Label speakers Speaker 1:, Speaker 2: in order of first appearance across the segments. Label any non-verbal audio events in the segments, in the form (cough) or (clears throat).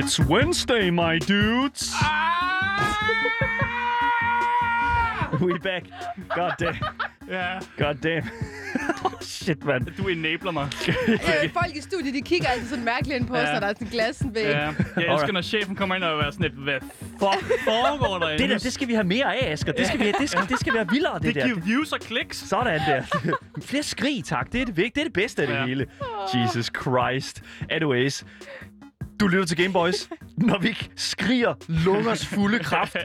Speaker 1: It's Wednesday, my dudes. We back. God damn.
Speaker 2: Ja,
Speaker 1: God damn. (laughs) oh, shit, mand.
Speaker 2: du enabler mig. (laughs)
Speaker 3: Øh, folk i studiet, de kigger altid sådan mærkeligt ind på os,
Speaker 2: Ja.
Speaker 3: når der er sådan glassen væk.
Speaker 2: Ja, jeg elsker,
Speaker 1: Alright.
Speaker 2: når chefen kommer ind og er sådan lidt, hvad fuck foregår der
Speaker 1: Det der, det skal vi have mere af, Asger. Det skal, vi, det skal, det skal være vildere, det,
Speaker 2: Det
Speaker 1: der.
Speaker 2: giver views og kliks.
Speaker 1: Sådan der. Flere skrig, tak. Det er det, det, er det bedste af det
Speaker 2: Ja.
Speaker 1: hele. Jesus Christ. Anyways. Du lytter til Gameboys. Når vi ikke skriger lungers fulde kraft,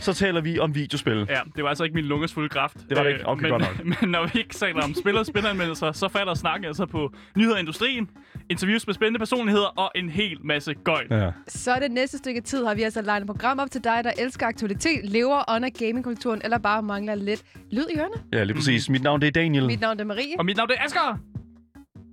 Speaker 1: så taler vi om videospil.
Speaker 2: Ja, det var altså ikke min lungers fulde kraft.
Speaker 1: Det var det ikke? Okay,
Speaker 2: men,
Speaker 1: godt nok. (laughs)
Speaker 2: Men når vi ikke taler om spil og spilanmeldelser, så falder snakken altså på nyheder i industrien, interviews med spændende personligheder og en hel masse gøjl.
Speaker 1: Ja.
Speaker 3: Så det næste stykke tid har vi altså legnet et program op til dig, der elsker aktualitet, lever under gamingkulturen, eller bare mangler lidt lyd i ørerne.
Speaker 1: ja, lige præcis. Mit navn det er Daniel.
Speaker 3: Mit navn er Marie.
Speaker 2: Og mit navn det er Asger!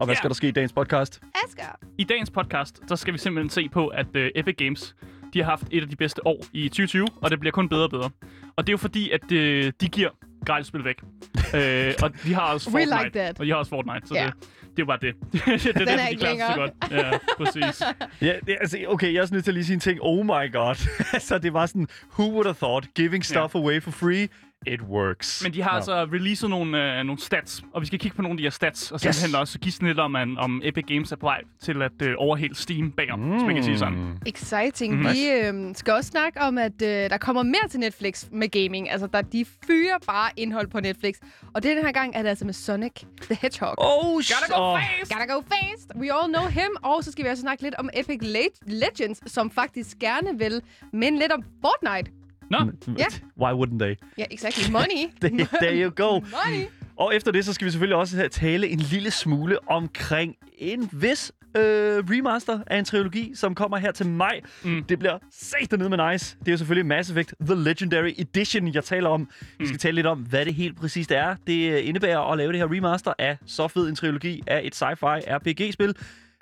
Speaker 1: Og hvad
Speaker 2: Ja.
Speaker 1: skal der ske i dagens podcast?
Speaker 3: Asger.
Speaker 2: I dagens podcast, der skal vi simpelthen se på, at uh, Epic Games de har haft et af de bedste år i 2020, og det bliver kun bedre og bedre. Og det er jo fordi, at uh, de giver gratis spil væk. uh, (laughs) og de har også
Speaker 3: We
Speaker 2: Fortnite.
Speaker 3: like that.
Speaker 2: Og de har også Fortnite, så
Speaker 3: Ja.
Speaker 2: det, det er bare det. (laughs) det er
Speaker 3: Den
Speaker 2: derfor,
Speaker 3: er
Speaker 2: de
Speaker 3: ikke
Speaker 2: klarer så godt. Ja, præcis. (laughs)
Speaker 1: Ja, det, altså, okay, jeg er også nødt til at lige sige en ting. Oh my god. altså, det var sådan, who would have thought? Giving stuff away for free? It works.
Speaker 2: Men de har
Speaker 1: Nå.
Speaker 2: altså releaset nogle, øh, nogle stats, og vi skal kigge på nogle af de her stats, og simpelthen også give sådan lidt om, at, om Epic Games er på vej til at øh, overhælde Steam bagom, mm. hvis man kan sige sådan.
Speaker 3: Exciting.
Speaker 2: Mhm.
Speaker 3: Mm, vi øh, skal også snakke om, at øh, der kommer mere til Netflix med gaming. Altså, der, de fyrer bare indhold på Netflix. Og den her gang er det altså med Sonic the Hedgehog.
Speaker 1: Oh,
Speaker 2: Gotta go
Speaker 1: oh.
Speaker 2: fast!
Speaker 3: Gotta go fast! We all know him. Og så skal vi også snakke lidt om Epic Le- Legends, som faktisk gerne vil minde lidt om Fortnite.
Speaker 2: Nå,
Speaker 3: Ja.
Speaker 1: Why wouldn't they?
Speaker 3: Ja, exactly. Money. (laughs)
Speaker 1: There, there you go. (laughs)
Speaker 3: Money.
Speaker 1: Og efter det, så skal vi selvfølgelig også tale en lille smule omkring en vis øh, remaster af en trilogi, som kommer her til maj. Mm. Det bliver sat ned med nice. Det er jo selvfølgelig Mass Effect The Legendary Edition, jeg taler om. Vi skal tale lidt om, hvad det helt præcist er. Det øh, indebærer at lave det her remaster af så fed en trilogi af et sci-fi RPG-spil.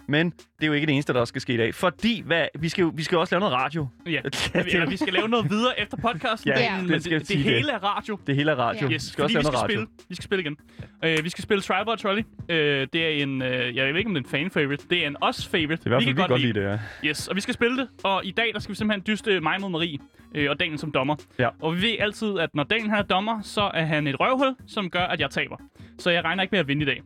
Speaker 1: Men det er jo ikke det eneste, der skal ske i dag. Fordi hvad, vi, skal jo, vi skal jo også lave noget radio.
Speaker 2: ja. (laughs) Eller vi skal lave noget videre efter podcasten.
Speaker 1: Ja,
Speaker 2: men
Speaker 1: det
Speaker 2: det, det, hele er radio.
Speaker 1: Det hele er radio.
Speaker 3: Ja.
Speaker 2: Yes,
Speaker 1: vi skal også lave
Speaker 2: vi skal
Speaker 1: noget radio.
Speaker 2: spille. Vi skal spille igen. Uh, vi skal spille Tribal Trolley. Uh, det er en, uh, jeg ved ikke om det er en fan-favorite. Det er en os-favorite.
Speaker 1: Det er i hvert fald vi godt lide det, ja.
Speaker 2: Yes, og vi skal spille det. Og i dag, der skal vi simpelthen dyste mig mod Marie øh, og Daniel som dommer.
Speaker 1: Ja.
Speaker 2: Og vi ved altid, at når Daniel her er dommer, så er han et røvhul, som gør, at jeg taber. Så jeg regner ikke med at vinde i dag.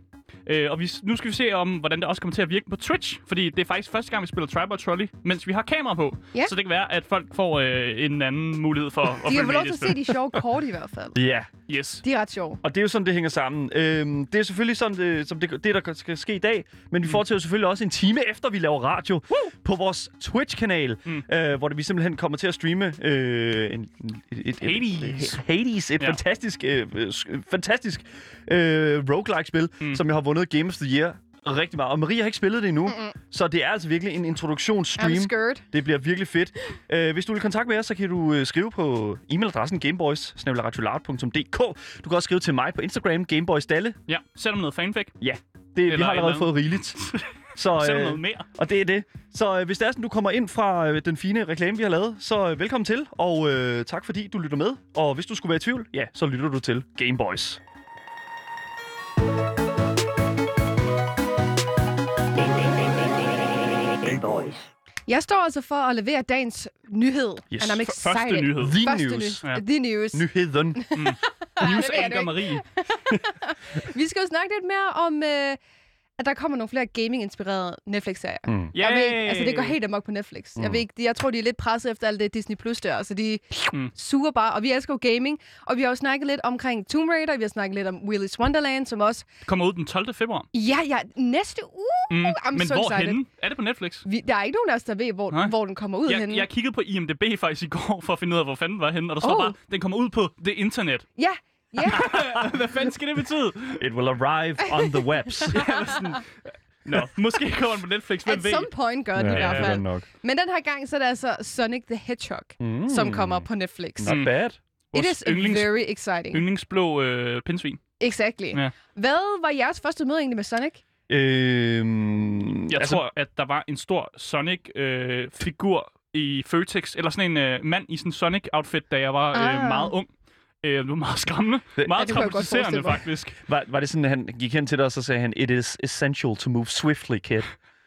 Speaker 2: Øh, og vi, nu skal vi se om, hvordan det også kommer til at virke på Twitch. Fordi det er faktisk første gang, vi spiller Tribal Trolley, mens vi har kamera på.
Speaker 3: Ja.
Speaker 2: Så det kan være, at folk får øh, en anden mulighed for at (laughs)
Speaker 3: De har lov
Speaker 2: i
Speaker 3: til at se de sjove kort i hvert fald. (laughs)
Speaker 1: Ja,
Speaker 2: Yes.
Speaker 3: De er ret sjove.
Speaker 1: Og det er jo sådan, det hænger sammen. Øhm, det er selvfølgelig sådan, det, som det, det, der skal ske i dag. Men
Speaker 2: Mm.
Speaker 1: vi fortsætter selvfølgelig også en time efter, vi laver radio Woo! på vores Twitch-kanal,
Speaker 2: Mm.
Speaker 1: øh, hvor det, vi simpelthen kommer til at streame øh, en, et, et,
Speaker 2: Hades.
Speaker 1: Et, Hades, et
Speaker 2: Ja.
Speaker 1: fantastisk, øh, øh, sk- fantastisk øh, roguelike-spil, mm. som jeg har vundet Game of the Year rigtig meget. Og Maria har ikke spillet det endnu, Mm-mm. så det er altså virkelig en introduktionsstream. Det bliver virkelig fedt. Uh, hvis du vil kontakte med os, så kan du uh, skrive på e-mailadressen gameboys Du kan også skrive til mig på Instagram, gameboysdalle.
Speaker 2: Ja, selvom noget fanfic.
Speaker 1: Ja, det, vi har allerede fået rigeligt. (laughs) Så, øh,
Speaker 2: noget mere.
Speaker 1: og det er det. Så øh, hvis det er sådan, du kommer ind fra øh, den fine reklame, vi har lavet, så øh, velkommen til, og øh, tak fordi du lytter med. Og hvis du skulle være i tvivl, ja, så lytter du til Gameboys.
Speaker 4: Gameboys.
Speaker 3: Jeg står altså for at levere dagens nyhed.
Speaker 1: Yes.
Speaker 3: And I'm excited.
Speaker 2: første nyhed.
Speaker 1: The
Speaker 3: Første
Speaker 1: news.
Speaker 3: ny-
Speaker 2: Ja.
Speaker 3: The news.
Speaker 1: Nyheden. (laughs)
Speaker 2: News anchor
Speaker 3: ikke.
Speaker 2: Marie. (laughs)
Speaker 3: Vi skal jo snakke lidt mere om, øh, at der kommer nogle flere gaming-inspirerede Netflix-serier.
Speaker 1: Mm.
Speaker 3: Jeg ved, ikke- altså, det går helt amok på Netflix. Mm. Jeg, ved ikke, jeg tror, de er lidt presset efter alt det Disney Plus der, så de
Speaker 2: Mm.
Speaker 3: suger bare. Og vi elsker jo gaming, og vi har jo snakket lidt omkring Tomb Raider, vi har snakket lidt om Willy's Wonderland, som også...
Speaker 2: Kommer ud den 12. februar.
Speaker 3: Ja, ja, næste uge!
Speaker 2: Mm.
Speaker 3: I'm
Speaker 2: Men
Speaker 3: so
Speaker 2: hvor
Speaker 3: excited.
Speaker 2: henne? Er det på Netflix?
Speaker 3: Vi, der er ikke nogen af os, der ved, hvor,
Speaker 2: Nej.
Speaker 3: hvor den kommer ud
Speaker 2: Jeg,
Speaker 3: henne.
Speaker 2: jeg kiggede på IMDb faktisk i går for at finde ud af, hvor fanden den var henne, og der står
Speaker 3: Oh.
Speaker 2: bare, den kommer ud på det internet.
Speaker 3: Ja, ja. (laughs)
Speaker 2: Hvad fanden skal det betyde?
Speaker 1: It will arrive on the webs. (laughs) (laughs)
Speaker 2: Sådan, Nå, måske kommer den på Netflix, hvem
Speaker 3: At
Speaker 2: ved?
Speaker 3: some point gør den i hvert
Speaker 1: det er
Speaker 3: fald.
Speaker 1: nok.
Speaker 3: Men den her gang, så er det altså Sonic the Hedgehog,
Speaker 1: Mm.
Speaker 3: som kommer på Netflix.
Speaker 1: Not
Speaker 2: Mm.
Speaker 1: bad.
Speaker 3: It is
Speaker 2: yndlings,
Speaker 3: very exciting.
Speaker 2: yndlingsblå øh, pindsvin.
Speaker 3: Exactly.
Speaker 2: Ja.
Speaker 3: Hvad var jeres første møde egentlig med Sonic?
Speaker 1: Øhm,
Speaker 2: Jeg altså, tror, at der var en stor Sonic-figur i Føtex, eller sådan en øh, mand i sådan en Sonic-outfit, da jeg var øh,
Speaker 3: Ah.
Speaker 2: meget ung. Øh, det var meget skræmmende. Meget
Speaker 3: godt
Speaker 2: traumatiserende, faktisk.
Speaker 1: Var, var det sådan, at han gik hen til dig, og så sagde han, It is essential to move swiftly, kid.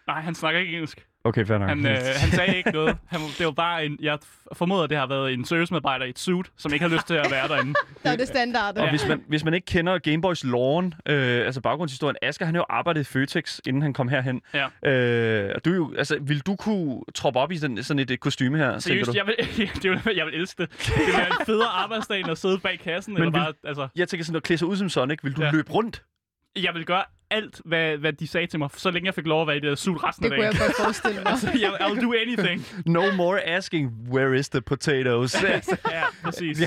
Speaker 2: Nej, han snakker ikke engelsk.
Speaker 1: Okay, fair nok.
Speaker 2: Han, øh, (laughs) han sagde ikke noget. Han, det var bare en... Jeg formoder, at det har været en servicemedarbejder i et suit, som ikke har lyst til at være derinde. (laughs)
Speaker 3: Der er det standard.
Speaker 1: Og
Speaker 2: Ja.
Speaker 1: hvis man, hvis man ikke kender Gameboys Lawn, øh, altså baggrundshistorien, Asger han har jo arbejdet i Føtex, inden han kom herhen.
Speaker 2: Ja.
Speaker 1: Øh, og du jo, altså, vil du kunne troppe op i sådan, sådan et, et kostume her?
Speaker 2: Seriøst, jeg vil, (laughs) det vil, jeg vil elske det. Det vil være en federe arbejdsdag, end at sidde bag kassen.
Speaker 1: Men
Speaker 2: eller
Speaker 1: vil-
Speaker 2: bare, altså,
Speaker 1: Jeg tænker sådan at klæde sig ud som Sonic. Vil du
Speaker 2: ja.
Speaker 1: løbe rundt?
Speaker 2: jeg vil gøre alt, hvad, hvad de sagde til mig, så længe jeg fik lov at være i det der suit resten
Speaker 3: Det
Speaker 2: af
Speaker 3: kunne
Speaker 2: dagen.
Speaker 3: jeg godt forestille mig. (laughs)
Speaker 2: Altså, jeg, I'll do anything.
Speaker 1: No more asking, where is the potatoes? (laughs)
Speaker 2: Ja, præcis.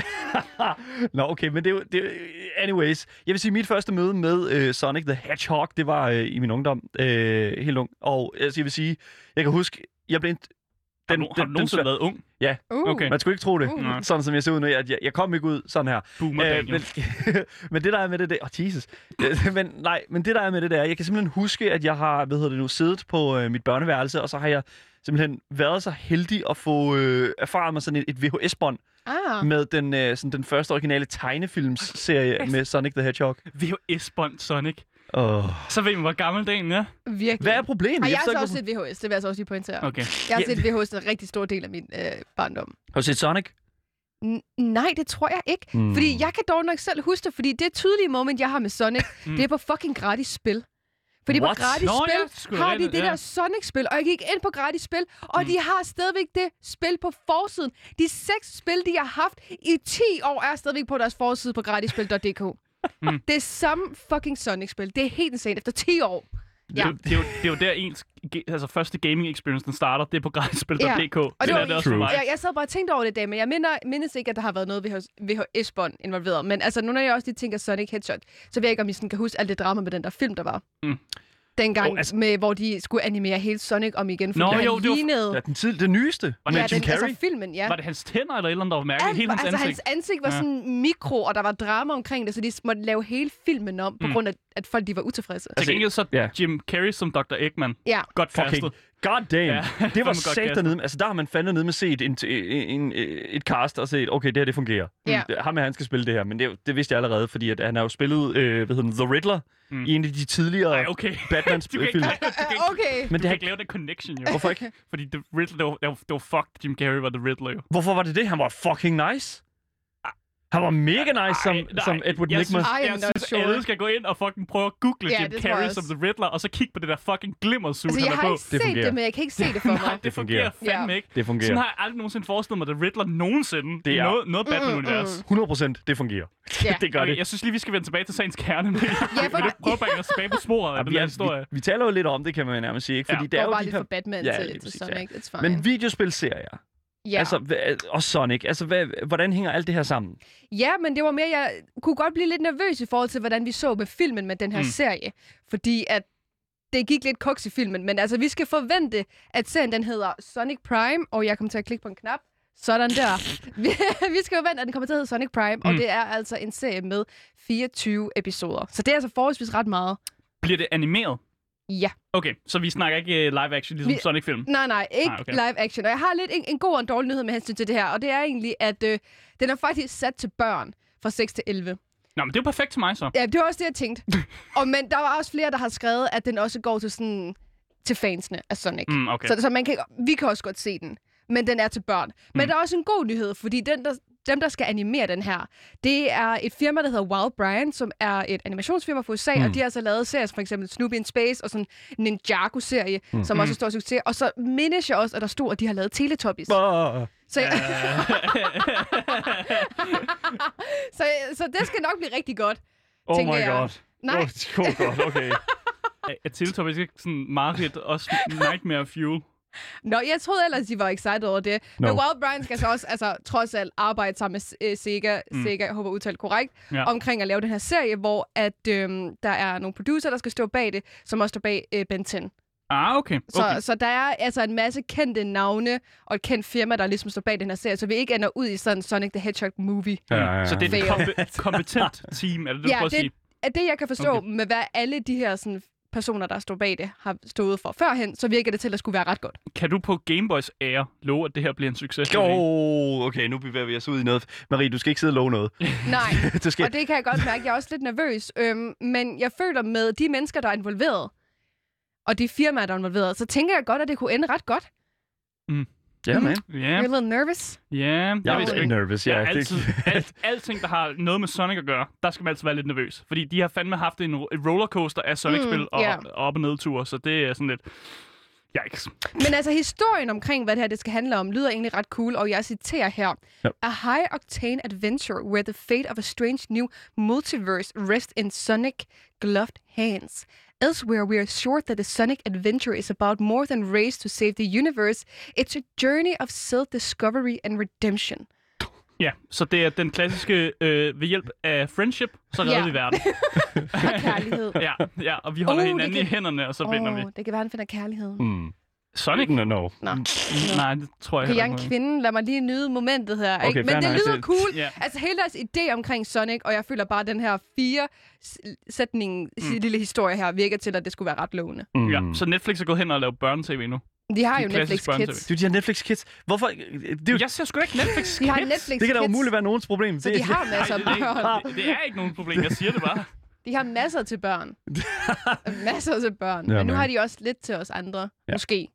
Speaker 1: Nå, okay, men det er. Det anyways, jeg vil sige, mit første møde med øh, Sonic the Hedgehog, det var øh, i min ungdom, øh, helt ung. Og altså, jeg vil sige, jeg kan huske, jeg blev... en-
Speaker 2: Har du, har du nogensinde været ung?
Speaker 3: Uh.
Speaker 2: Okay.
Speaker 1: Man skulle ikke tro det,
Speaker 3: Uh.
Speaker 1: sådan som jeg ser ud nu. Jeg, jeg, jeg kom ikke ud sådan her.
Speaker 2: Boomer
Speaker 1: Øh,
Speaker 2: Daniel.
Speaker 1: men, (laughs) men det der er med det, det oh, Jesus. Øh, men nej, men det der er med det der, jeg kan simpelthen huske, at jeg har, hvad hedder det nu, siddet på øh, mit børneværelse, og så har jeg simpelthen været så heldig at få øh, erfaret mig sådan et, et VHS-bånd
Speaker 3: Ah.
Speaker 1: med den, øh, sådan den første originale tegnefilmsserie med Sonic the Hedgehog.
Speaker 2: VHS-bånd Sonic.
Speaker 1: Oh.
Speaker 2: Så ved man, hvor gammel dagen er.
Speaker 3: Virkelig.
Speaker 1: Hvad er problemet?
Speaker 3: Og jeg har så også set VHS, det vil jeg så også lige pointere.
Speaker 2: Okay.
Speaker 3: Jeg har
Speaker 1: Ja.
Speaker 3: set VHS en rigtig stor del af min øh, barndom.
Speaker 1: Har du set Sonic?
Speaker 3: N- nej, det tror jeg ikke.
Speaker 1: Mm.
Speaker 3: Fordi jeg kan dog nok selv huske det, fordi det tydelige moment, jeg har med Sonic,
Speaker 2: Mm.
Speaker 3: det er på fucking gratis spil. Fordi
Speaker 1: What?
Speaker 3: på gratis
Speaker 2: Nå, ja,
Speaker 3: spil
Speaker 2: det skulle
Speaker 3: har de det
Speaker 2: ja.
Speaker 3: der Sonic-spil, og jeg gik ind på gratis spil, og
Speaker 2: Mm.
Speaker 3: de har stadigvæk det spil på forsiden. De seks spil, de har haft i 10 år, er stadigvæk på deres forside på gratisspil.dk.
Speaker 2: Mm.
Speaker 3: Det er samme fucking Sonic-spil. Det er helt insane efter 10 år. Ja.
Speaker 2: Det, det, er jo, det er jo der ens altså, første gaming experience, den starter. Det er på gratisspil.dk.
Speaker 3: Ja. Og
Speaker 2: det
Speaker 3: det
Speaker 2: er det også for mig.
Speaker 3: Jeg, jeg sad bare og tænkte over det i dag, men jeg minder, mindes ikke, at der har været noget VHS, VHS-bånd involveret. Men altså, nu når jeg også lige tænker Sonic Headshot, så ved jeg ikke, om I sådan kan huske alt det drama med den der film, der var.
Speaker 2: Mm.
Speaker 3: Dengang,
Speaker 1: Oh, altså-
Speaker 3: altså... med, hvor de skulle animere hele Sonic om igen, fordi
Speaker 2: Nå,
Speaker 3: han
Speaker 2: jo, det var-
Speaker 3: lignede...
Speaker 1: Ja, den, tid, den nyeste med
Speaker 3: ja,
Speaker 1: Jim
Speaker 3: den,
Speaker 1: Carrey.
Speaker 3: altså filmen, ja.
Speaker 2: Var det hans tænder eller et eller andet, der var mærkeligt? Helt hans
Speaker 3: altså,
Speaker 2: ansigt?
Speaker 3: hans ansigt var
Speaker 2: Ja.
Speaker 3: sådan mikro, og der var drama omkring det, så de måtte lave hele filmen om, på
Speaker 2: Mm.
Speaker 3: grund af, at folk de var utilfredse.
Speaker 2: Til gengæld så
Speaker 1: ja.
Speaker 2: Jim Carrey som Dr. Eggman.
Speaker 3: Ja.
Speaker 2: Godt castet.
Speaker 1: God damn.
Speaker 2: Ja,
Speaker 1: det (laughs) var
Speaker 2: castet.
Speaker 1: dernede. Altså, der har man fandme nede med set en, en, en, et cast og set, okay, det her, det fungerer.
Speaker 3: Ja.
Speaker 1: Mm. Ham her, han skal spille det her. Men det, det vidste jeg allerede, fordi at han har jo spillet, øh, hvad hedder den, The Riddler
Speaker 2: Mm.
Speaker 1: i en af de tidligere
Speaker 2: Ej, okay. (laughs)
Speaker 1: Batman
Speaker 2: Du kan ikke,
Speaker 1: film. (laughs)
Speaker 2: du kan ikke,
Speaker 3: Okay.
Speaker 1: Men
Speaker 2: du
Speaker 1: det
Speaker 2: kan
Speaker 1: har,
Speaker 2: ikke lave den connection, jo.
Speaker 1: hvorfor ikke?
Speaker 2: Fordi The Riddler, det var, det var, det var fucked. Jim Carrey var The Riddler, jo.
Speaker 1: Hvorfor var det det? Han var fucking nice. Han var mega nice som,
Speaker 2: Ej, nej,
Speaker 1: som Edward
Speaker 2: jeg. Synes,
Speaker 3: I am
Speaker 2: jeg synes,
Speaker 3: sure.
Speaker 2: alle skal gå ind og fucking prøve at google
Speaker 3: Ja,
Speaker 2: Jim
Speaker 3: det
Speaker 2: Carrey som The Riddler, og så kigge på det der fucking glimmersuit,
Speaker 3: Altså, jeg
Speaker 2: han er
Speaker 3: har
Speaker 2: på.
Speaker 3: ikke set
Speaker 1: fungerer.
Speaker 3: det, men jeg kan ikke se det for
Speaker 2: Nej,
Speaker 3: mig. (laughs)
Speaker 2: det fungerer
Speaker 1: fungerer.
Speaker 2: fandme
Speaker 3: Ja.
Speaker 2: ikke.
Speaker 1: Det fungerer.
Speaker 2: Sådan har jeg aldrig nogensinde forestillet mig, The Riddler nogensinde
Speaker 1: Det
Speaker 2: i
Speaker 1: er-
Speaker 2: noget, noget Batman-univers.
Speaker 1: 100 procent, det fungerer.
Speaker 3: Ja. (laughs)
Speaker 1: det gør
Speaker 2: Okay,
Speaker 1: det.
Speaker 2: jeg synes lige, vi skal vende tilbage til sagens kerne. Men
Speaker 3: Ja,
Speaker 2: vil
Speaker 3: for
Speaker 2: du prøve at bringe os tilbage på sporet af
Speaker 1: Ja,
Speaker 2: den
Speaker 1: vi,
Speaker 2: her
Speaker 1: er,
Speaker 2: historie?
Speaker 1: vi, vi taler jo lidt om det, kan man nærmest sige. Ikke?
Speaker 2: Ja.
Speaker 1: Fordi det
Speaker 3: Det
Speaker 1: er jo
Speaker 3: bare lidt for Batman
Speaker 1: Ja,
Speaker 3: til. It's fine.
Speaker 1: Men videospilserier,
Speaker 3: ja.
Speaker 1: altså, og Sonic, altså, hvad, hvordan hænger alt det her sammen?
Speaker 3: Ja, men det var mere, jeg kunne godt blive lidt nervøs i forhold til, hvordan vi så med filmen med den her
Speaker 2: Mm.
Speaker 3: serie. Fordi at det gik lidt koks i filmen, men altså, vi skal forvente, at serien den hedder Sonic Prime, og jeg kommer til at klikke på en knap. Sådan der. (laughs) Vi, skal forvente, at den kommer til at hedde Sonic Prime, mm. og det er altså en serie med 24 episoder. Så det er altså forholdsvis ret meget.
Speaker 2: Bliver det animeret?
Speaker 3: Ja.
Speaker 2: Okay, så vi snakker ikke øh, live action, ligesom
Speaker 3: Vi-
Speaker 2: Sonic-film?
Speaker 3: Nej, nej, ikke
Speaker 2: Nej, okay.
Speaker 3: live action. Og jeg har lidt en, en god og en dårlig nyhed med hensyn til det her, og det er egentlig, at øh, den er faktisk sat til børn fra 6 til 11.
Speaker 2: Nå, men det er perfekt til mig så.
Speaker 3: Ja, det var også det, jeg tænkte. (laughs) og, men der var også flere, der har skrevet, at den også går til sådan til fansene af Sonic.
Speaker 2: Mm, okay.
Speaker 3: Så, så man kan, vi kan også godt se den, men den er til børn. Men
Speaker 2: Mm.
Speaker 3: der er også en god nyhed, fordi den, der, dem, der skal animere den her, det er et firma, der hedder Wild Brian, som er et animationsfirma fra USA, mm. og de har altså lavet serier, som for eksempel Snoopy in Space og sådan en Ninjago-serie, mm. som også er stor succes. Og så mindes jeg også, at der stod, at de har lavet Teletubbies.
Speaker 1: Oh,
Speaker 3: Så,
Speaker 2: Øh, (laughs)
Speaker 3: så, så det skal nok blive rigtig godt.
Speaker 1: oh
Speaker 3: tænker
Speaker 1: my
Speaker 3: jeg.
Speaker 1: god.
Speaker 3: Nej.
Speaker 1: Oh, oh god, okay. (laughs)
Speaker 2: er Teletubbies ikke sådan Marit også Nightmare Fuel?
Speaker 3: Nå, jeg troede ellers, de var excited over det. No. Men Wild Brian skal så også altså, trods alt arbejde sammen med uh, Sega,
Speaker 2: Mm.
Speaker 3: Sega, jeg håber udtalt korrekt,
Speaker 2: Ja.
Speaker 3: omkring at lave den her serie, hvor at, øhm, der er nogle producer, der skal stå bag det, som også står bag øh, Ben 10.
Speaker 2: Ah, okay.
Speaker 3: Så,
Speaker 2: okay.
Speaker 3: så der er altså en masse kendte navne og et kendt firma, der ligesom står bag den her serie, så vi ikke ender ud i sådan Sonic the Hedgehog-movie.
Speaker 1: Ja, ja, ja.
Speaker 2: Så det er et kompe- kompetent team, er det det, du
Speaker 3: Ja,
Speaker 2: prøver at
Speaker 3: det-
Speaker 2: sige?
Speaker 3: At det, jeg kan forstå
Speaker 2: okay.
Speaker 3: med hvad alle de her sådan, personer, der står bag det, har stået for førhen, så virker det til at skulle være ret godt.
Speaker 2: Kan du på Gameboys ære love, at det her bliver en succes?
Speaker 1: Jo, okay, nu bevæger vi os ud i noget. Marie, du skal ikke sidde og love noget. (laughs)
Speaker 3: Nej, (laughs)
Speaker 1: du skal...
Speaker 3: og det kan jeg godt mærke. Jeg er også lidt nervøs. Øhm, men jeg føler med de mennesker, der er involveret, og de firmaer, der er involveret, så tænker jeg godt, at det kunne ende ret godt.
Speaker 1: Ja, man.
Speaker 2: Ja,
Speaker 3: You're a little nervous.
Speaker 2: ja.
Speaker 1: Jeg
Speaker 2: Jeg
Speaker 1: er lidt nervous,
Speaker 2: Ja, altid, alt, alting, der har noget med Sonic at gøre, der skal man altid være lidt nervøs. Fordi de har fandme haft en, rollercoaster af Sonic-spil
Speaker 3: Mm,
Speaker 2: og,
Speaker 3: ja.
Speaker 2: og op- og nedture, så det er sådan lidt... Yikes.
Speaker 3: Men altså, historien omkring, hvad det her det skal handle om, lyder egentlig ret cool, og jeg citerer her.
Speaker 1: Ja.
Speaker 3: A high-octane adventure where the fate of a strange new multiverse rests in Sonic gloved hands. Elsewhere, we are sure that the Sonic adventure is about more than race to save the universe. It's a journey of self-discovery and redemption.
Speaker 2: Ja, så det er den klassiske, øh, ved hjælp af friendship, så redder
Speaker 3: Ja.
Speaker 2: vi verden. (laughs)
Speaker 3: Og kærlighed.
Speaker 2: Ja, ja, og vi holder
Speaker 3: Uh, det
Speaker 2: hinanden
Speaker 3: kan-
Speaker 2: i hænderne, og så vinder vi.
Speaker 3: Åh, det kan være, han finder kærligheden.
Speaker 1: Mm.
Speaker 2: Sonic?
Speaker 1: No, no.
Speaker 3: Nå.
Speaker 2: Nej, det tror jeg
Speaker 3: Okay, jeg er en kvinde. Lad mig lige nyde momentet her.
Speaker 1: Okay,
Speaker 3: ikke? Men det
Speaker 1: nok.
Speaker 3: lyder
Speaker 1: Det-
Speaker 3: cool.
Speaker 2: Ja.
Speaker 3: Altså hele deres idé omkring Sonic, og jeg føler bare, at den her fire sætning mm. lille historie her virker til, at det skulle være ret lovende.
Speaker 1: Mm.
Speaker 2: Ja, så Netflix er gået hen og lavet børne-tv nu.
Speaker 3: De har jo Netflix. Kids.
Speaker 1: Du, de har Netflix Kids. Hvorfor? Det, er jo,
Speaker 2: Jeg ser sgu ikke Netflix
Speaker 3: De har
Speaker 2: Kids.
Speaker 3: Netflix
Speaker 1: det kan da
Speaker 3: Kids,
Speaker 1: umuligt være nogens problem.
Speaker 3: så
Speaker 1: det,
Speaker 3: de har masser af børn.
Speaker 2: det, det er ikke nogen problem, jeg siger det bare. (laughs)
Speaker 3: De har masser til børn. (laughs) masser til børn.
Speaker 1: Ja,
Speaker 3: Men nu har de også lidt til os andre.
Speaker 1: Ja.
Speaker 3: Måske.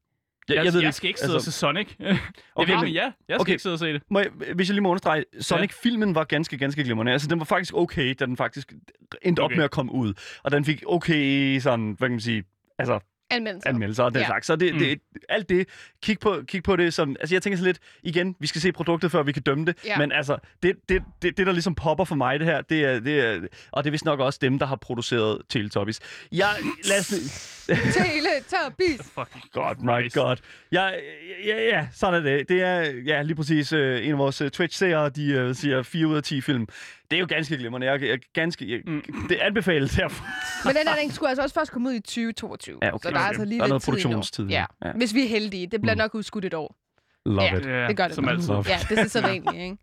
Speaker 2: Jeg, jeg,
Speaker 1: ved
Speaker 2: jeg skal ikke sidde altså, og se Sonic. (laughs) jeg
Speaker 1: Okay,
Speaker 2: ved,
Speaker 1: men-
Speaker 2: ja, jeg skal
Speaker 1: okay.
Speaker 2: ikke sidde og se det.
Speaker 1: Må jeg, hvis jeg lige må understrege, Sonic-filmen var ganske, ganske glimrende. Altså, den var faktisk okay, da den faktisk endte okay. op med at komme ud. Og den fik okay, sådan, hvad kan man sige, altså,
Speaker 3: Anmeldelser.
Speaker 1: anmeldelser og den
Speaker 3: Ja.
Speaker 1: slags. Så det,
Speaker 2: Mm.
Speaker 1: det, alt det, kig på, kig på det som... Altså, jeg tænker så lidt, igen, vi skal se produktet, før vi kan dømme det.
Speaker 3: Ja.
Speaker 1: Men altså, det, det, det, det, der ligesom popper for mig, det her, det er, det er... Og det er vist nok også dem, der har produceret Teletubbies. Jeg... Lad os... (laughs)
Speaker 3: Teletubbies.
Speaker 2: Fucking
Speaker 1: God, my god. Ja, ja, ja, sådan er det. Det er ja, lige præcis øh, en af vores øh, Twitch-seere, de øh, siger 4 ud af 10 film. Det er jo ganske glimrende. Jeg, jeg, ganske, jeg,
Speaker 2: Mm.
Speaker 1: Det anbefales derfor.
Speaker 3: Men den her, den skulle altså også først komme ud i 2022.
Speaker 1: Ja, okay.
Speaker 3: Så der er
Speaker 2: Okay.
Speaker 3: altså lige
Speaker 1: Der er
Speaker 3: lidt
Speaker 1: noget
Speaker 3: tid
Speaker 1: produktionstid,
Speaker 3: Ja.
Speaker 1: ja.
Speaker 3: Hvis vi er heldige. Det bliver
Speaker 1: Mm.
Speaker 3: nok udskudt et år.
Speaker 1: Love
Speaker 3: Ja.
Speaker 1: it.
Speaker 2: Ja,
Speaker 3: Det gør det
Speaker 2: som altid.
Speaker 1: Love.
Speaker 3: Ja, det er så (laughs) vanligt, ikke?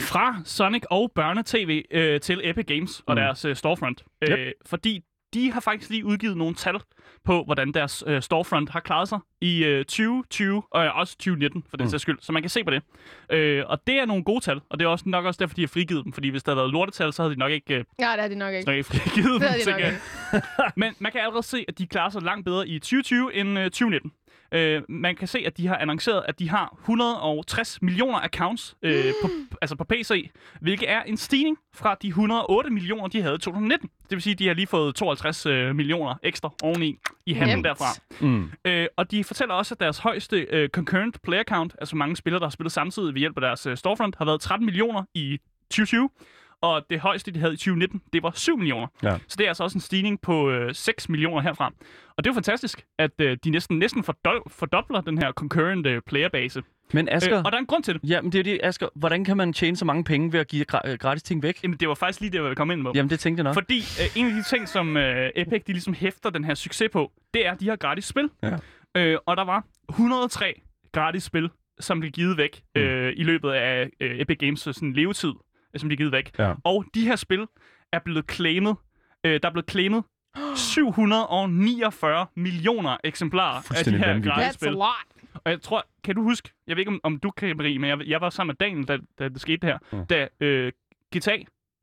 Speaker 2: Fra Sonic og børne-tv øh, til Epic Games og
Speaker 1: Mm.
Speaker 2: deres øh, storefront.
Speaker 1: Yep.
Speaker 2: Øh, fordi de har faktisk lige udgivet nogle tal på, hvordan deres øh, storefront har klaret sig i øh, 2020 og øh, også 2019 for den
Speaker 1: Mm.
Speaker 2: sags skyld. Så man kan se på det. Øh, og det er nogle gode tal, og det er også nok også derfor, de har frigivet dem. Fordi hvis der havde været lortetal, så havde de nok ikke, øh,
Speaker 3: Ja, det er det nok ikke.
Speaker 2: nok ikke frigivet dem.
Speaker 3: Det havde de nok ikke. (laughs)
Speaker 2: Men man kan allerede se, at de klarer sig langt bedre i 2020 end øh, 2019. Øh, man kan se, at de har annonceret, at de har 160 millioner accounts øh, på, altså på PC, hvilket er en stigning fra de 108 millioner, de havde i 2019. Det vil sige, at de har lige fået 52 øh, millioner ekstra oveni i handen derfra.
Speaker 1: Mm.
Speaker 2: Øh, og de fortæller også, at deres højeste øh, concurrent player count, altså mange spillere, der har spillet samtidig ved hjælp af deres øh, storefront, har været 13 millioner i 2020. Og det højeste, de havde i 2019, det var 7 millioner.
Speaker 1: Ja.
Speaker 2: Så det er altså også en stigning på øh, 6 millioner herfra. Og det er jo fantastisk, at øh, de næsten, næsten fordol- fordobler den her concurrent øh, playerbase.
Speaker 1: Men Asger...
Speaker 2: Øh, og der er en grund til det.
Speaker 1: Ja, men det er det, Asger. Hvordan kan man tjene så mange penge ved at give gra- øh, gratis ting væk?
Speaker 2: Jamen, det var faktisk lige det, jeg ville komme ind på.
Speaker 1: Jamen, det tænkte jeg nok.
Speaker 2: Fordi øh, en af de ting, som øh, Epic de ligesom hæfter den her succes på, det er, de har gratis spil.
Speaker 1: Ja.
Speaker 2: Øh, og der var 103 gratis spil, som blev givet væk
Speaker 1: Mm.
Speaker 2: øh, i løbet af øh, Epic Games sådan, levetid, øh, som blev givet væk.
Speaker 1: Ja.
Speaker 2: Og de her spil er blevet claimet. Øh, der er blevet claimet (gasps) 749 millioner eksemplarer af de her gratis spil. Og jeg tror, kan du huske, jeg ved ikke, om, om du kan, Marie, men jeg, jeg var sammen med Daniel, da, da det skete det her,
Speaker 1: Mm.
Speaker 2: da øh, GTA,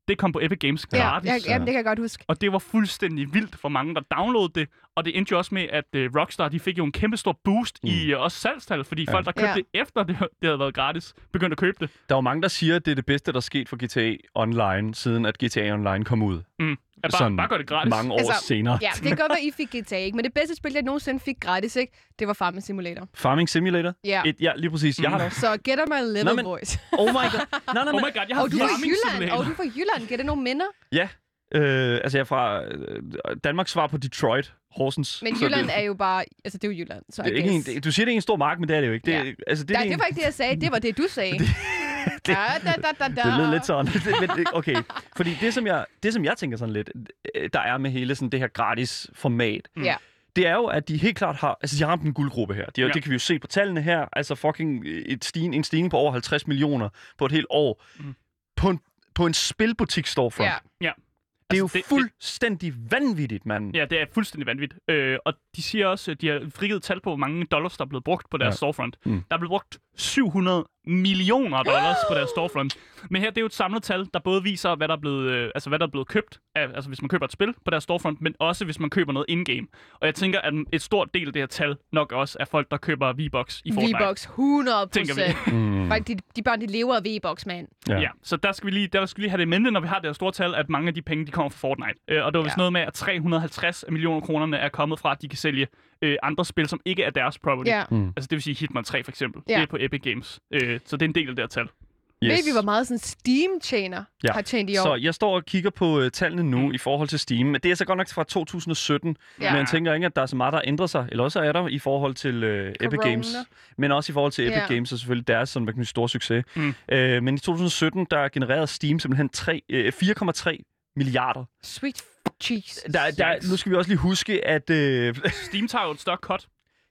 Speaker 2: det kom på Epic Games
Speaker 3: Ja,
Speaker 2: gratis.
Speaker 3: ja, jamen, det kan jeg godt huske.
Speaker 2: Og det var fuldstændig vildt for mange, der downloadede det. Og det endte jo også med, at uh, Rockstar de fik jo en kæmpe stor boost mm. i uh, også salgstal, fordi
Speaker 1: Ja.
Speaker 2: ja. folk, der købte
Speaker 3: Ja.
Speaker 2: det efter det, det havde været gratis, begyndte at købe det.
Speaker 1: Der er jo mange, der siger, at det er det bedste, der er sket for GTA Online, siden at GTA Online kom ud.
Speaker 2: At bare, bare gør det gratis.
Speaker 1: mange år
Speaker 3: Altså,
Speaker 1: senere.
Speaker 3: Ja, det kan godt være, I fik GTA, ikke? Men det bedste spil, jeg nogensinde fik gratis, ikke? Det var Farming Simulator.
Speaker 1: Farming Simulator?
Speaker 3: Ja.
Speaker 1: Et, ja, lige præcis. Jeg har det også.
Speaker 3: Så get on my level,
Speaker 1: Nå, men-
Speaker 3: boys. (laughs)
Speaker 1: Oh my god. Nej, nej, (laughs)
Speaker 2: Oh
Speaker 1: nej.
Speaker 2: my god, jeg har
Speaker 3: Og du er fra
Speaker 2: farming
Speaker 3: Jylland.
Speaker 2: simulator.
Speaker 3: Og du er fra Jylland. Giver det nogle minder?
Speaker 1: Ja. Øh, altså, jeg er fra øh, Danmarks svar på Detroit, Horsens.
Speaker 3: Men Jylland
Speaker 1: det,
Speaker 3: er jo bare... Altså, det er jo Jylland. Så
Speaker 1: det er ikke en, det, du siger, det er en stor mark, men det er det jo ikke. Det,
Speaker 3: Ja.
Speaker 1: altså, det,
Speaker 3: Nej,
Speaker 1: er
Speaker 3: det
Speaker 1: en,
Speaker 3: var ikke det, jeg sagde. Det var det, du sagde. (laughs)
Speaker 1: det-
Speaker 3: Ja, da, da, da, da.
Speaker 1: det lød lidt sådan. Men det- okay, fordi det som, jeg, det, som jeg tænker sådan lidt, øh, der er med hele sådan det her gratis format,
Speaker 3: Ja.
Speaker 1: det er jo, at de helt klart har, altså de har ramt en guldgruppe her. De, ja.
Speaker 2: Ja.
Speaker 1: Det kan vi jo se på tallene her. Altså fucking et stigning, en stigning på over 50 millioner på et helt år.
Speaker 2: Mm.
Speaker 1: På en, på en spilbutik storefront.
Speaker 3: Ja.
Speaker 2: Ja.
Speaker 1: Det er jo
Speaker 2: Altså, det-
Speaker 1: fuldstændig vanvittigt, mand.
Speaker 2: Ja, det er fuldstændig vanvittigt. Øh, og de siger også, at de har frigivet tal på, hvor mange dollars, der er blevet brugt på deres
Speaker 1: Ja.
Speaker 2: storefront.
Speaker 1: Mm.
Speaker 2: Der er blevet brugt 700 millioner dollars på deres storefront. Men her det er jo et samlet tal, der både viser, hvad der er blevet, øh, altså, hvad der er blevet købt, af, altså hvis man køber et spil på deres storefront, men også hvis man køber noget in-game. Og jeg tænker, at et stort del af det her tal nok også er folk, der køber V-Bucks i Fortnite.
Speaker 3: V-Box, 100
Speaker 2: Tænker vi.
Speaker 3: procent.
Speaker 1: Mm.
Speaker 3: De, de børn, de lever af V-Box, mand.
Speaker 1: Ja.
Speaker 2: Ja, så der skal vi lige, der skal vi lige have det i mente, når vi har det her store tal, at mange af de penge, de kommer fra Fortnite. Øh, og det var vist
Speaker 3: Ja.
Speaker 2: noget med, at 350 af millioner kronerne er kommet fra, at de kan sælge øh, andre spil, som ikke er deres property.
Speaker 3: Ja.
Speaker 2: Altså det vil sige Hitman 3 for eksempel.
Speaker 3: Ja.
Speaker 2: Det er på Epic Games. Øh, så det er en del af det her tal.
Speaker 3: Yes. Ved vi, hvor meget sådan Steam tjener
Speaker 1: Ja.
Speaker 3: har tjent i år?
Speaker 1: Så jeg står og kigger på uh, tallene nu
Speaker 2: Mm.
Speaker 1: mm. i forhold til Steam. Det er så godt nok fra 2017,
Speaker 3: Ja.
Speaker 1: men jeg tænker ikke, at der er så meget, der ændrer sig. Eller også er der i forhold til uh, Epic. Games. Men også i forhold til Epic
Speaker 3: Ja.
Speaker 1: Games, og selvfølgelig deres sådan, hvad kan man sige, store succes.
Speaker 2: Mm.
Speaker 1: Uh, men i 2017, der genererede Steam simpelthen tre- øh, 4,3 milliarder.
Speaker 3: Sweet cheese.
Speaker 1: Der, der, nu skal vi også lige huske, at... Øh, (laughs)
Speaker 2: Steam tager jo et stock cut.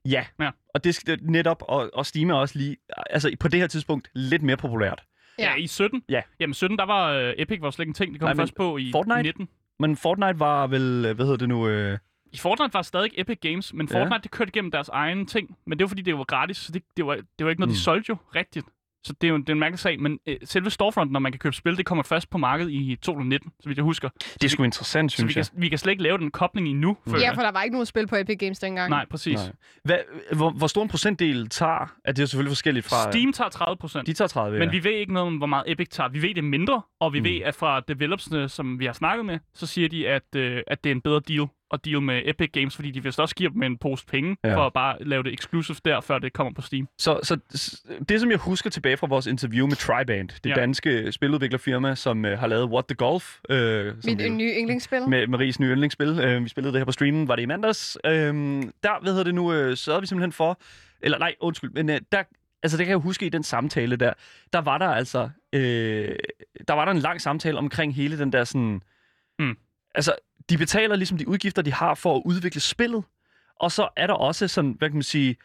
Speaker 1: ja,
Speaker 2: Ja.
Speaker 1: og det skal netop, og, og Steam er også lige, altså på det her tidspunkt, lidt mere populært.
Speaker 2: Ja. ja, i 17.
Speaker 1: Ja.
Speaker 2: Jamen 17, der var øh, Epic var slet ikke en ting. Det kom
Speaker 1: Nej,
Speaker 2: først på i
Speaker 1: Fortnite?
Speaker 2: 19.
Speaker 1: Men Fortnite var vel, øh, hvad hedder det nu... Øh,
Speaker 2: I Fortnite var stadig Epic Games, men
Speaker 1: Ja.
Speaker 2: Fortnite det kørte igennem deres egen ting. Men det var fordi, det var gratis, så det, det, var, det var ikke noget, de
Speaker 1: Mm.
Speaker 2: solgte jo rigtigt. Så det er jo det er en mærkelig sag, men øh, selve storefront, når man kan købe spil, det kommer først på markedet i 2019, så vidt jeg husker.
Speaker 1: det er sgu interessant,
Speaker 2: Så vi
Speaker 1: synes
Speaker 2: kan,
Speaker 1: jeg.
Speaker 2: vi kan slet ikke lave den kobling endnu. føler
Speaker 3: Ja, for der var ikke nogen spil på Epic Games dengang.
Speaker 2: Nej, præcis.
Speaker 1: Nej. Hvad, hvor, hvor stor en procentdel tager, at det er selvfølgelig forskelligt fra...
Speaker 2: Steam tager 30 procent.
Speaker 1: De tager 30,
Speaker 2: Men
Speaker 1: ja.
Speaker 2: vi ved ikke noget om, hvor meget Epic tager. Vi ved det mindre, og vi
Speaker 1: Mm.
Speaker 2: mm. ved, at fra developersne, som vi har snakket med, så siger de, at, øh, at det er en bedre deal at deal med Epic Games, fordi de vist også giver dem en pose penge,
Speaker 1: Ja.
Speaker 2: for at bare lave det exclusive der, før det kommer på Steam.
Speaker 1: Så, så det, som jeg husker tilbage fra vores interview med Triband, det
Speaker 2: Ja.
Speaker 1: danske spiludviklerfirma, som øh, har lavet What the Golf, øh, som
Speaker 3: Mit nye yndlingsspil.
Speaker 1: med Maries nye yndlingsspil. Øh, vi spillede det her på streamen, var det i mandags. Øh, der, hvad hedder det nu, øh, sørgede vi simpelthen for, eller nej, undskyld, men øh, der, altså det kan jeg huske i den samtale der, der var der altså, øh, der var der en lang samtale omkring hele den der sådan,
Speaker 2: Mm.
Speaker 1: altså de betaler ligesom de udgifter, de har for at udvikle spillet, og så er der også sådan, hvad kan man sige,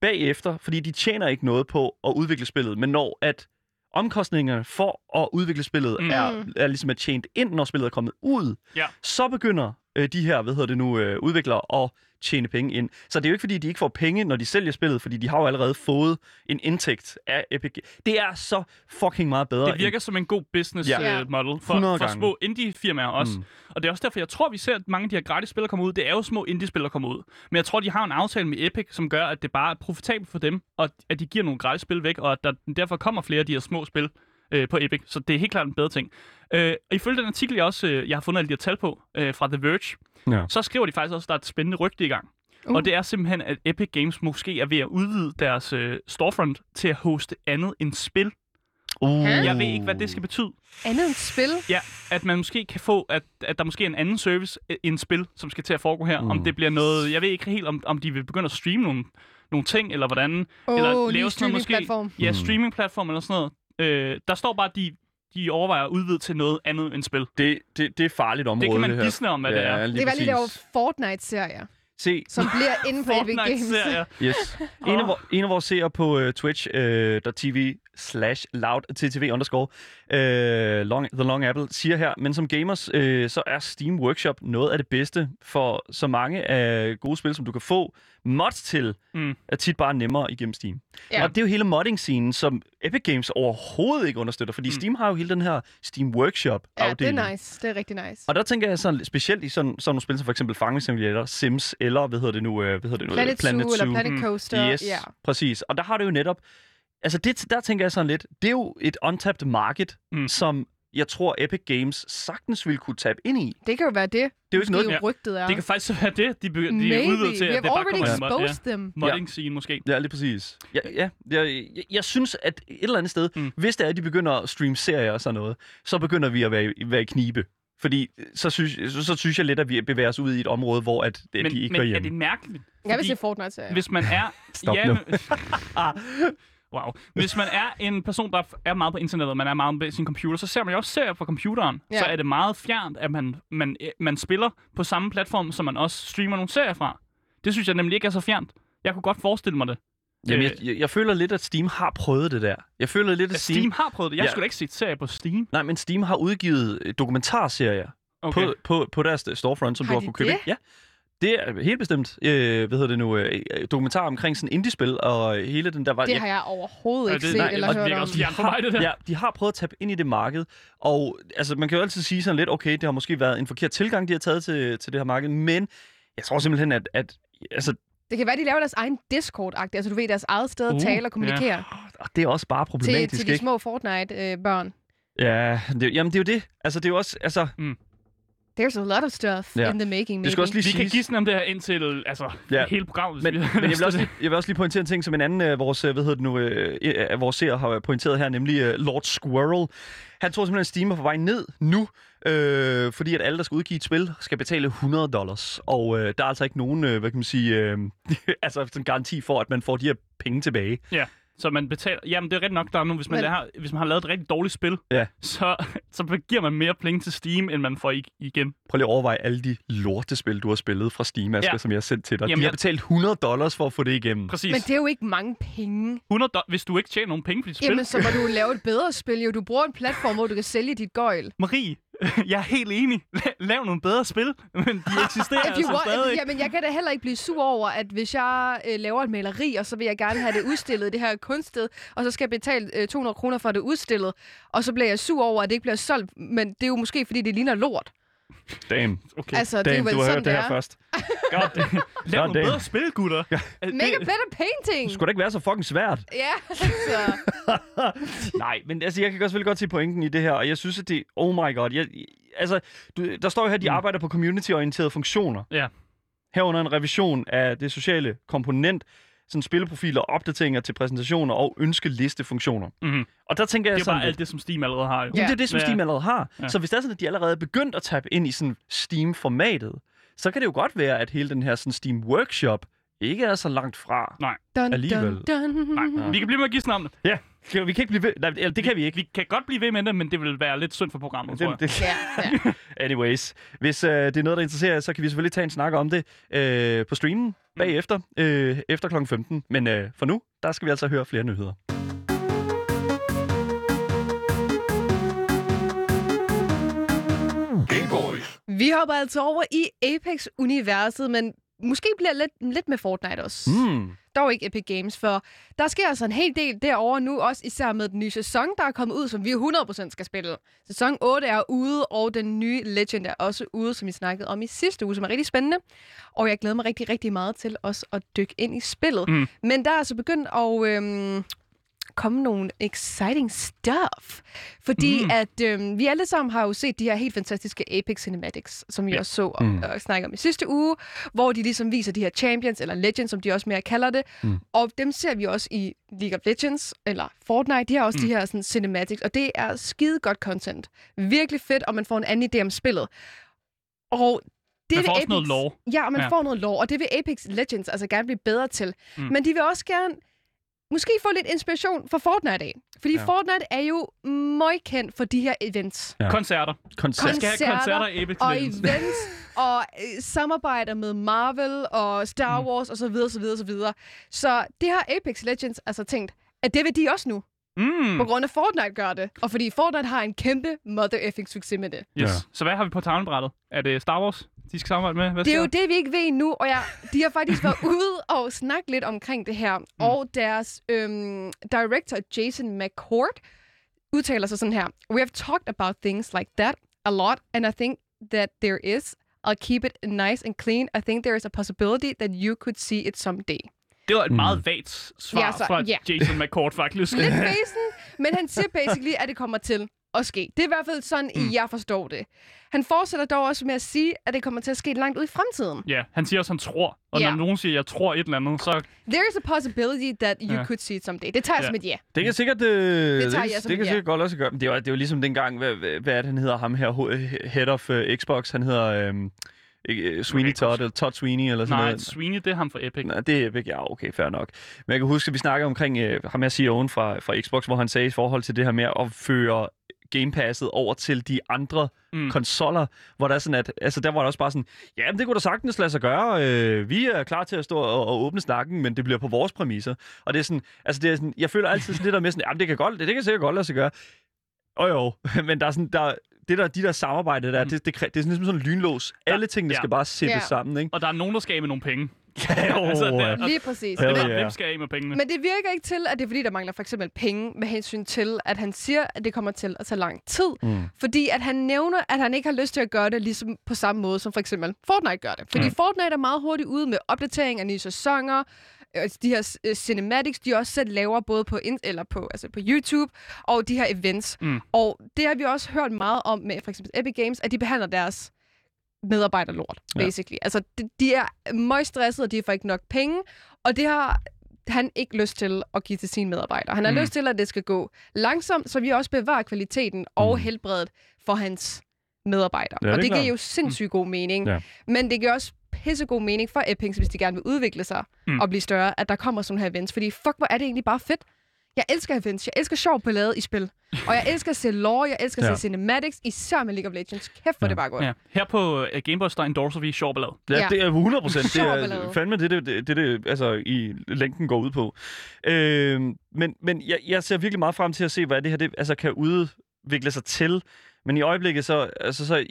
Speaker 1: bagefter, fordi de tjener ikke noget på at udvikle spillet, men når at omkostningerne for at udvikle spillet
Speaker 2: Mm.
Speaker 1: mm. er, er ligesom er tjent ind, når spillet er kommet ud,
Speaker 2: Ja.
Speaker 1: så begynder øh, de her, hvad hedder det nu, øh, udviklere at tjene penge ind. Så det er jo ikke, fordi de ikke får penge, når de sælger spillet, fordi de har jo allerede fået en indtægt af Epic. Det er så fucking meget bedre.
Speaker 2: Det virker som en god business
Speaker 1: Ja.
Speaker 2: uh, model for,
Speaker 1: 100
Speaker 2: for små indie-firmaer også.
Speaker 1: Mm.
Speaker 2: Mm. Og det er også derfor, jeg tror, vi ser, at mange af de her gratis spil, der kommer ud, det er jo små indie-spil, der kommer ud. Men jeg tror, de har en aftale med Epic, som gør, at det bare er profitabelt for dem, og at de giver nogle gratis spil væk, og at der derfor kommer flere af de her små spil øh, på Epic. Så det er helt klart en bedre ting. Øh, og ifølge den artikel, jeg også øh, jeg har fundet alle de her tal på øh, fra The Verge,
Speaker 1: Ja.
Speaker 2: så skriver de faktisk også, at der er et spændende rygte i gang.
Speaker 3: Uh.
Speaker 2: Og det er simpelthen, at Epic Games måske er ved at udvide deres øh, storefront til at hoste andet end spil.
Speaker 1: Uh.
Speaker 2: Jeg ved ikke, hvad det skal betyde.
Speaker 3: Andet end spil?
Speaker 2: Ja, at man måske kan få, at, at der måske er en anden service øh, end spil, som skal til at foregå her. Mm. Om det bliver noget, jeg ved ikke helt, om, om de vil begynde at streame nogle, nogle ting, eller hvordan.
Speaker 3: Åh,
Speaker 2: eller
Speaker 3: oh, lige
Speaker 2: sådan noget måske. Ja,
Speaker 1: Mm.
Speaker 2: streamingplatform eller sådan noget. Øh, der står bare, at de, de overvejer at udvide til noget andet end spil.
Speaker 1: Det, det, det er farligt område,
Speaker 2: Det kan man
Speaker 1: her.
Speaker 2: gisne om, hvad det er.
Speaker 1: lige
Speaker 3: Det var lige der Fortnite-serier,
Speaker 1: Se,
Speaker 3: som (laughs) bliver inde på Epic Games.
Speaker 1: Yes. (laughs) En, af, vor, en af vores seere på uh, Twitch, uh, .tv slash loud ttv underscore, uh, long, The Long Apple, siger her, men som gamers, uh, så er Steam Workshop noget af det bedste for så mange af gode spil, som du kan få mods til,
Speaker 2: Mm.
Speaker 1: er tit bare nemmere igennem Steam.
Speaker 3: Ja.
Speaker 1: Og det er jo hele modding-scenen, som Epic Games overhovedet ikke understøtter, fordi
Speaker 2: Mm.
Speaker 1: Steam har jo hele den her Steam
Speaker 3: Ja,
Speaker 1: Workshop-afdeling.
Speaker 3: det er nice. Det er rigtig nice.
Speaker 1: Og der tænker jeg sådan, specielt i sådan, sådan nogle spil som for eksempel Farming Simulator, Sims, eller hvad hedder det nu? øh, Hvad hedder det nu?
Speaker 3: Planet, Zoo eller Planet
Speaker 2: Mm.
Speaker 3: Coaster.
Speaker 1: Yes,
Speaker 3: Ja.
Speaker 1: præcis. Og der har det jo netop... Altså, det, der tænker jeg sådan lidt, det er jo et untapped market, mm. Som jeg tror Epic Games sagtens ville kunne tabe ind i.
Speaker 3: Det kan jo være det. Det
Speaker 1: Det er jo ikke noget...
Speaker 3: jo
Speaker 2: Ja.
Speaker 3: rygtet er.
Speaker 2: Det kan faktisk være det, de, be- de er udvidet til,
Speaker 3: We
Speaker 2: at
Speaker 3: have
Speaker 2: det bare
Speaker 3: already
Speaker 2: kommer mod-
Speaker 3: exposed them.
Speaker 2: modding scene måske.
Speaker 1: Ja, lige præcis. Ja, ja, jeg, jeg, jeg synes, at et eller andet sted, mm. Hvis det er, at de begynder at streame serier og sådan noget, så begynder vi at være, i- være i knibe. Fordi så synes, så, så synes jeg lidt, at vi bevæger os ud i et område, hvor at, at
Speaker 2: Men,
Speaker 1: de ikke
Speaker 2: men
Speaker 1: hører
Speaker 2: er
Speaker 1: hjemme.
Speaker 2: det mærkeligt?
Speaker 3: Jeg vil
Speaker 2: Fordi-
Speaker 3: se Fortnite-serier.
Speaker 2: Hvis man er... (laughs)
Speaker 1: Stop
Speaker 2: ja,
Speaker 1: nu.
Speaker 2: men- (laughs) wow. Hvis man er en person, der er meget på internettet, man er meget på sin computer, så ser man jo også serier på computeren.
Speaker 3: Ja.
Speaker 2: Så er det meget fjernt, at man, man, man spiller på samme platform, som man også streamer nogle serier fra. Det Det synes jeg nemlig ikke er så fjernt. Jeg kunne godt forestille mig det.
Speaker 1: Jamen,
Speaker 2: Øh,
Speaker 1: jeg, jeg, jeg føler lidt, at Steam har prøvet det der. Jeg føler lidt, at
Speaker 2: Steam,
Speaker 1: Steam...
Speaker 2: Har prøvet det. Jeg
Speaker 1: Ja.
Speaker 2: skulle da ikke set serie på Steam.
Speaker 1: Nej, men Steam har udgivet øh, dokumentarserier
Speaker 2: Okay.
Speaker 1: på, på, på deres storefront, som
Speaker 3: Har
Speaker 1: du har
Speaker 3: de
Speaker 1: kunne købe.
Speaker 3: det?
Speaker 1: Ja, det er helt bestemt, øh, hvad hedder det nu, øh, dokumentar omkring sådan indie-spil, og hele den der var...
Speaker 3: Det
Speaker 1: ja,
Speaker 3: har jeg overhovedet
Speaker 2: Ja,
Speaker 3: ikke
Speaker 2: det-
Speaker 3: set
Speaker 2: nej,
Speaker 3: eller hørt om.
Speaker 2: også fjern for mig, det der.
Speaker 1: Ja, de har prøvet at tabe ind i det marked, og altså, man kan jo altid sige sådan lidt, okay, det har måske været en forkert tilgang, de har taget til, til det her marked, men jeg tror simpelthen, at, at altså,
Speaker 3: Det kan være, de laver deres egen Discord-agtigt. Altså, du ved, deres eget sted at
Speaker 2: Uh,
Speaker 3: tale og kommunikere
Speaker 1: det er også bare
Speaker 3: til,
Speaker 1: problematisk,
Speaker 3: til de
Speaker 1: ikke?
Speaker 3: små Fortnite-børn.
Speaker 1: Ja, det, jamen det er jo det. Altså, det er jo også, altså,
Speaker 3: There's a lot of stuff
Speaker 1: Ja.
Speaker 3: in the making,
Speaker 1: det skal også lige
Speaker 2: Vi kan
Speaker 1: siges.
Speaker 2: gisne om det her indtil altså,
Speaker 1: Ja.
Speaker 2: ja. hele programmet.
Speaker 1: Men, men jeg, vil (laughs) også lige, jeg vil også lige pointere en ting, som en anden af vores, øh, hvad hedder det nu, øh, øh, vores seere har pointeret her, nemlig øh, Lord Squirrel. Han tror simpelthen, at Steam er på vej ned nu, øh, fordi at alle, der skal udgive et spil, skal betale 100 dollars. Og øh, der er altså ikke nogen, øh, hvad kan man sige, øh, (laughs) altså sådan en garanti for, at man får de her penge tilbage.
Speaker 2: Så man betaler... Jamen, det er rigtigt nok, der er nu, hvis man,
Speaker 3: Men-
Speaker 2: har, hvis man har lavet et rigtig dårligt spil,
Speaker 1: Ja.
Speaker 2: så, så giver man mere penge til Steam, end man får i, igen.
Speaker 1: Prøv lige at overveje alle de lortespil, du har spillet fra Steam, Asger,
Speaker 2: Ja.
Speaker 1: som jeg har sendt til dig.
Speaker 2: Jamen,
Speaker 1: de har betalt 100 dollars for at få det igennem.
Speaker 2: Præcis.
Speaker 3: Men det er jo ikke mange penge.
Speaker 2: 100 do- hvis du ikke tjener nogen penge for dit spil.
Speaker 3: Jamen, så må du lave et bedre spil. Jo, du bruger en platform, hvor du kan sælge dit gøjl.
Speaker 2: Marie, (laughs) jeg er helt enig. La- Lav nogle bedre spil, men de (laughs) eksisterer altså
Speaker 3: want,
Speaker 2: stadig.
Speaker 3: jamen, jeg kan da heller ikke blive sur over, at hvis jeg øh, laver et maleri, og så vil jeg gerne have det udstillet i det her kunststed, og så skal jeg betale øh, 200 kroner for det udstillet, og så bliver jeg sur over, at det ikke bliver solgt, men det er jo måske, fordi det ligner lort.
Speaker 1: Damn.
Speaker 2: Okay.
Speaker 3: Altså, det er jo
Speaker 1: Damn,
Speaker 3: vel
Speaker 1: du har hørt det her
Speaker 3: er.
Speaker 1: først. (laughs)
Speaker 2: God damn. Lav
Speaker 1: God
Speaker 2: nogle
Speaker 1: damn.
Speaker 2: bedre spil, gutter. Ja.
Speaker 3: Make a better painting!
Speaker 1: Det skulle da ikke være så fucking svært.
Speaker 3: Ja, altså. (laughs)
Speaker 1: Nej, men altså, jeg kan godt selvfølgelig godt se pointen i det her, og jeg synes, at det... Oh my god. Jeg, altså, du, der står jo her, at de
Speaker 2: Mm.
Speaker 1: arbejder på community-orienterede funktioner.
Speaker 2: Ja.
Speaker 1: Herunder en revision af det sociale komponent, sådan spilleprofiler, opdateringer til præsentationer og ønskelistefunktioner.
Speaker 2: Mhm.
Speaker 1: Og der tænker jeg
Speaker 2: Det er
Speaker 1: sådan
Speaker 2: bare
Speaker 1: lidt,
Speaker 2: alt det, som Steam allerede har. Jo.
Speaker 1: Jamen, det er det, som
Speaker 2: Ja.
Speaker 1: Steam allerede har.
Speaker 2: Ja.
Speaker 1: Så hvis det er sådan, at de allerede er begyndt at tabe ind i sådan Steam-formatet, så kan det jo godt være, at hele den her sådan Steam Workshop ikke er så langt fra.
Speaker 3: Dun,
Speaker 1: Alligevel.
Speaker 3: Dun, dun.
Speaker 2: Nej, vi kan blive med at gisne om det.
Speaker 1: Ja, vi kan ikke blive ved. Nej, eller det kan vi ikke.
Speaker 2: Vi kan godt blive ved med det, men det vil være lidt synd for programmet, tror jeg.
Speaker 1: Det, det,
Speaker 3: Ja, ja. (laughs)
Speaker 1: anyways, hvis øh, det er noget, der interesserer jer, så kan vi selvfølgelig tage en snak om det øh, på streamen bagefter, øh, efter kl. 15. Men øh, for nu, der skal vi altså høre flere nyheder.
Speaker 3: Vi hopper altså over i Apex-universet, men måske bliver lidt, lidt med Fortnite også.
Speaker 1: Mm.
Speaker 3: Dog ikke Epic Games, for der sker altså en hel del derovre nu, også især med den nye sæson, der er kommet ud, som vi 100% skal spille. Sæson 8 er ude, og den nye Legend er også ude, som vi snakkede om i sidste uge, som er rigtig spændende. Og jeg glæder mig rigtig, rigtig meget til også at dykke ind i spillet.
Speaker 2: Mm.
Speaker 3: Men der er altså begyndt at øhm, komme nogle exciting stuff. Fordi
Speaker 2: Mm.
Speaker 3: at øhm, vi alle sammen har jo set de her helt fantastiske Apex Cinematics, som vi
Speaker 2: Ja.
Speaker 3: også så og,
Speaker 1: Mm.
Speaker 3: og snakke om i sidste uge, hvor de ligesom viser de her champions, eller legends, som de også mere kalder det.
Speaker 1: Mm.
Speaker 3: Og dem ser vi også i League of Legends, eller Fortnite. De har også
Speaker 2: Mm.
Speaker 3: de her sådan, cinematics, og det er skide godt content. Virkelig fedt, og man får en anden idé om spillet. Og det
Speaker 2: Man får også
Speaker 3: Apex,
Speaker 2: noget lore.
Speaker 3: Ja, og man
Speaker 2: Ja.
Speaker 3: får noget lore, og det vil Apex Legends altså gerne blive bedre til.
Speaker 2: Mm.
Speaker 3: Men de vil også gerne måske få lidt inspiration fra Fortnite af. Fordi
Speaker 1: Ja.
Speaker 3: Fortnite er jo meget kendt for de her events.
Speaker 1: Ja.
Speaker 2: Koncerter.
Speaker 1: Koncert.
Speaker 2: Vi skal have
Speaker 3: Koncerter
Speaker 2: koncerter
Speaker 3: Og events, (laughs) og øh, samarbejder med Marvel og Star Wars osv. osv. osv. Så det har Apex Legends altså tænkt, at det vil de også nu,
Speaker 2: Mm.
Speaker 3: på grund af Fortnite gør det. Og fordi Fortnite har en kæmpe mother effing succes med det.
Speaker 2: Yes.
Speaker 1: Ja.
Speaker 2: Så hvad har vi på tavlebrættet? Er det Star Wars, de skal samarbejde med? Hvad
Speaker 3: Det er jo det, vi ikke ved endnu, og jeg, (laughs) de har faktisk været ude og snakke lidt omkring det her. Mm. Og deres øhm, director, Jason McCord, udtaler sig sådan her. We have talked about things like that a lot, and I think that there is. I'll keep it nice and clean. I think there is a possibility that you could see it someday.
Speaker 2: Det var et meget vagt svar
Speaker 3: Ja, så-
Speaker 2: fra
Speaker 3: ja.
Speaker 2: Jason McCord, faktisk.
Speaker 3: Lidt (laughs) basen, men han siger basically, at det kommer til at ske. Det er i hvert fald sådan, mm. jeg forstår det. Han fortsætter dog også med at sige, at det kommer til at ske langt ud i fremtiden.
Speaker 2: Ja, han siger også, han tror. Og
Speaker 3: Ja.
Speaker 2: når nogen siger, jeg tror et eller andet, så...
Speaker 3: There is a possibility that you
Speaker 2: Ja.
Speaker 3: could see it someday. Det tager jeg
Speaker 2: Ja.
Speaker 3: som et ja.
Speaker 1: Det kan sikkert, øh, det,
Speaker 3: tager
Speaker 1: det,
Speaker 3: jeg som
Speaker 1: det
Speaker 3: et
Speaker 1: kan
Speaker 3: ja.
Speaker 1: sikkert godt også gøre. Men det er, jo, det er jo ligesom dengang, hvad, hvad, er det, han hedder ham her, head of uh, Xbox, han hedder øh, øh, Sweeney
Speaker 2: ikke
Speaker 1: Todd, eller Todd Sweeney, eller sådan
Speaker 2: Nej,
Speaker 1: noget.
Speaker 2: Sweeney, det er ham fra Epic.
Speaker 1: Nej, det er ja, okay, fair nok. Men jeg kan huske, at vi snakkede omkring øh, ham her CEO'en fra, fra Xbox, hvor han sagde i forhold til det her med at føre Game Passet over til de andre
Speaker 2: Mm.
Speaker 1: konsoller, hvor der er sådan, at altså, der var der også bare sådan, ja, men det kunne da sagtens lade sig gøre. Øh, vi er klar til at stå og, og åbne snakken, men det bliver på vores præmisser. Og det er sådan, altså det er sådan, jeg føler altid sådan lidt der med sådan, jamen det kan godt, det, det kan sikkert godt lade sig gøre. Og jo, (laughs) men der er sådan, der, det der, de der samarbejde der,
Speaker 2: Mm.
Speaker 1: det, det, det, det er sådan ligesom sådan en lynlås. Alle tingene
Speaker 2: ja.
Speaker 1: skal bare sættes
Speaker 3: Ja.
Speaker 1: sammen, ikke?
Speaker 2: Og der er nogen, der skal af med nogle penge. (laughs)
Speaker 1: Ja, jo, (laughs)
Speaker 2: Altså, det er-
Speaker 1: ja.
Speaker 3: Lige præcis.
Speaker 2: Hvem,
Speaker 1: yeah.
Speaker 2: hvem skal af med pengene?
Speaker 3: Men det virker ikke til, at det er fordi, der mangler for eksempel penge med hensyn til, at han siger, at det kommer til at tage lang tid.
Speaker 1: Mm.
Speaker 3: Fordi at han nævner, at han ikke har lyst til at gøre det ligesom på samme måde, som for eksempel Fortnite gør det. Fordi
Speaker 1: Mm.
Speaker 3: Fortnite er meget hurtigt ude med opdatering af nye sæsoner. Øh, De her øh, cinematics, de også selv laver både på, eller på, altså på YouTube, og de her events.
Speaker 2: Mm.
Speaker 3: Og det har vi også hørt meget om med for eksempel Epic Games, at de behandler deres medarbejder lort,
Speaker 1: Ja.
Speaker 3: basically. Altså, de, de er meget stressede, og de får ikke nok penge, og det har han ikke lyst til at give til sine medarbejdere. Han har
Speaker 2: Mm.
Speaker 3: mm. lyst til, at det skal gå langsomt, så vi også bevarer kvaliteten og
Speaker 1: Mm.
Speaker 3: helbredet for hans medarbejdere.
Speaker 1: Ja,
Speaker 3: og
Speaker 1: det
Speaker 3: det giver jo sindssygt god mening.
Speaker 1: Ja.
Speaker 3: Men det giver også pissegod mening for Epic, hvis de gerne vil udvikle sig
Speaker 2: Mm.
Speaker 3: og blive større, at der kommer sådan her events. Fordi fuck, hvor er det egentlig bare fedt. Jeg elsker events. Jeg elsker sjov ballade i spil. Og jeg elsker at se lore. Jeg elsker at
Speaker 1: Ja.
Speaker 3: se cinematics, især med League of Legends. Kæft, hvor
Speaker 1: Ja.
Speaker 3: det bare godt.
Speaker 2: Ja. Her på uh, Gameboys, der endorser vi sjov ballade.
Speaker 1: Ja,
Speaker 3: Ja.
Speaker 1: det er 100 procent. (laughs) Det er fandme det, det, det, det, det altså, i længden går ud på. Øh, men men jeg, jeg ser virkelig meget frem til at se, hvad det her det, altså, kan udvikle sig til. Men i øjeblikket, så, altså, så jeg,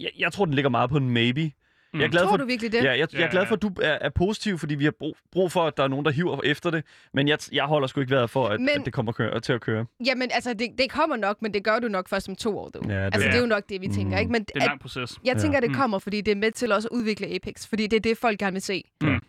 Speaker 1: jeg, jeg tror, den ligger meget på en maybe.
Speaker 2: Mm.
Speaker 1: Jeg er glad
Speaker 3: Tror
Speaker 1: for,
Speaker 3: du virkelig det?
Speaker 1: Ja, jeg, jeg er glad for, at du er, er positiv, fordi vi har brug, brug for, at der er nogen, der hiver efter det. Men jeg, jeg holder sgu ikke vejret for, at,
Speaker 3: Men-
Speaker 1: at det kommer køre, til at køre.
Speaker 3: Jamen, altså, det, det kommer nok, men det gør du nok først om to år, du.
Speaker 1: Ja, det
Speaker 3: altså,
Speaker 2: er-
Speaker 3: det er jo nok det, vi tænker,
Speaker 1: Mm.
Speaker 3: ikke? Men
Speaker 2: Det er en lang proces.
Speaker 3: jeg tænker,
Speaker 1: Ja.
Speaker 3: at det
Speaker 2: Mm.
Speaker 3: kommer, fordi det er med til også at udvikle Apex. Fordi det er det, folk gerne vil se.
Speaker 2: Mm.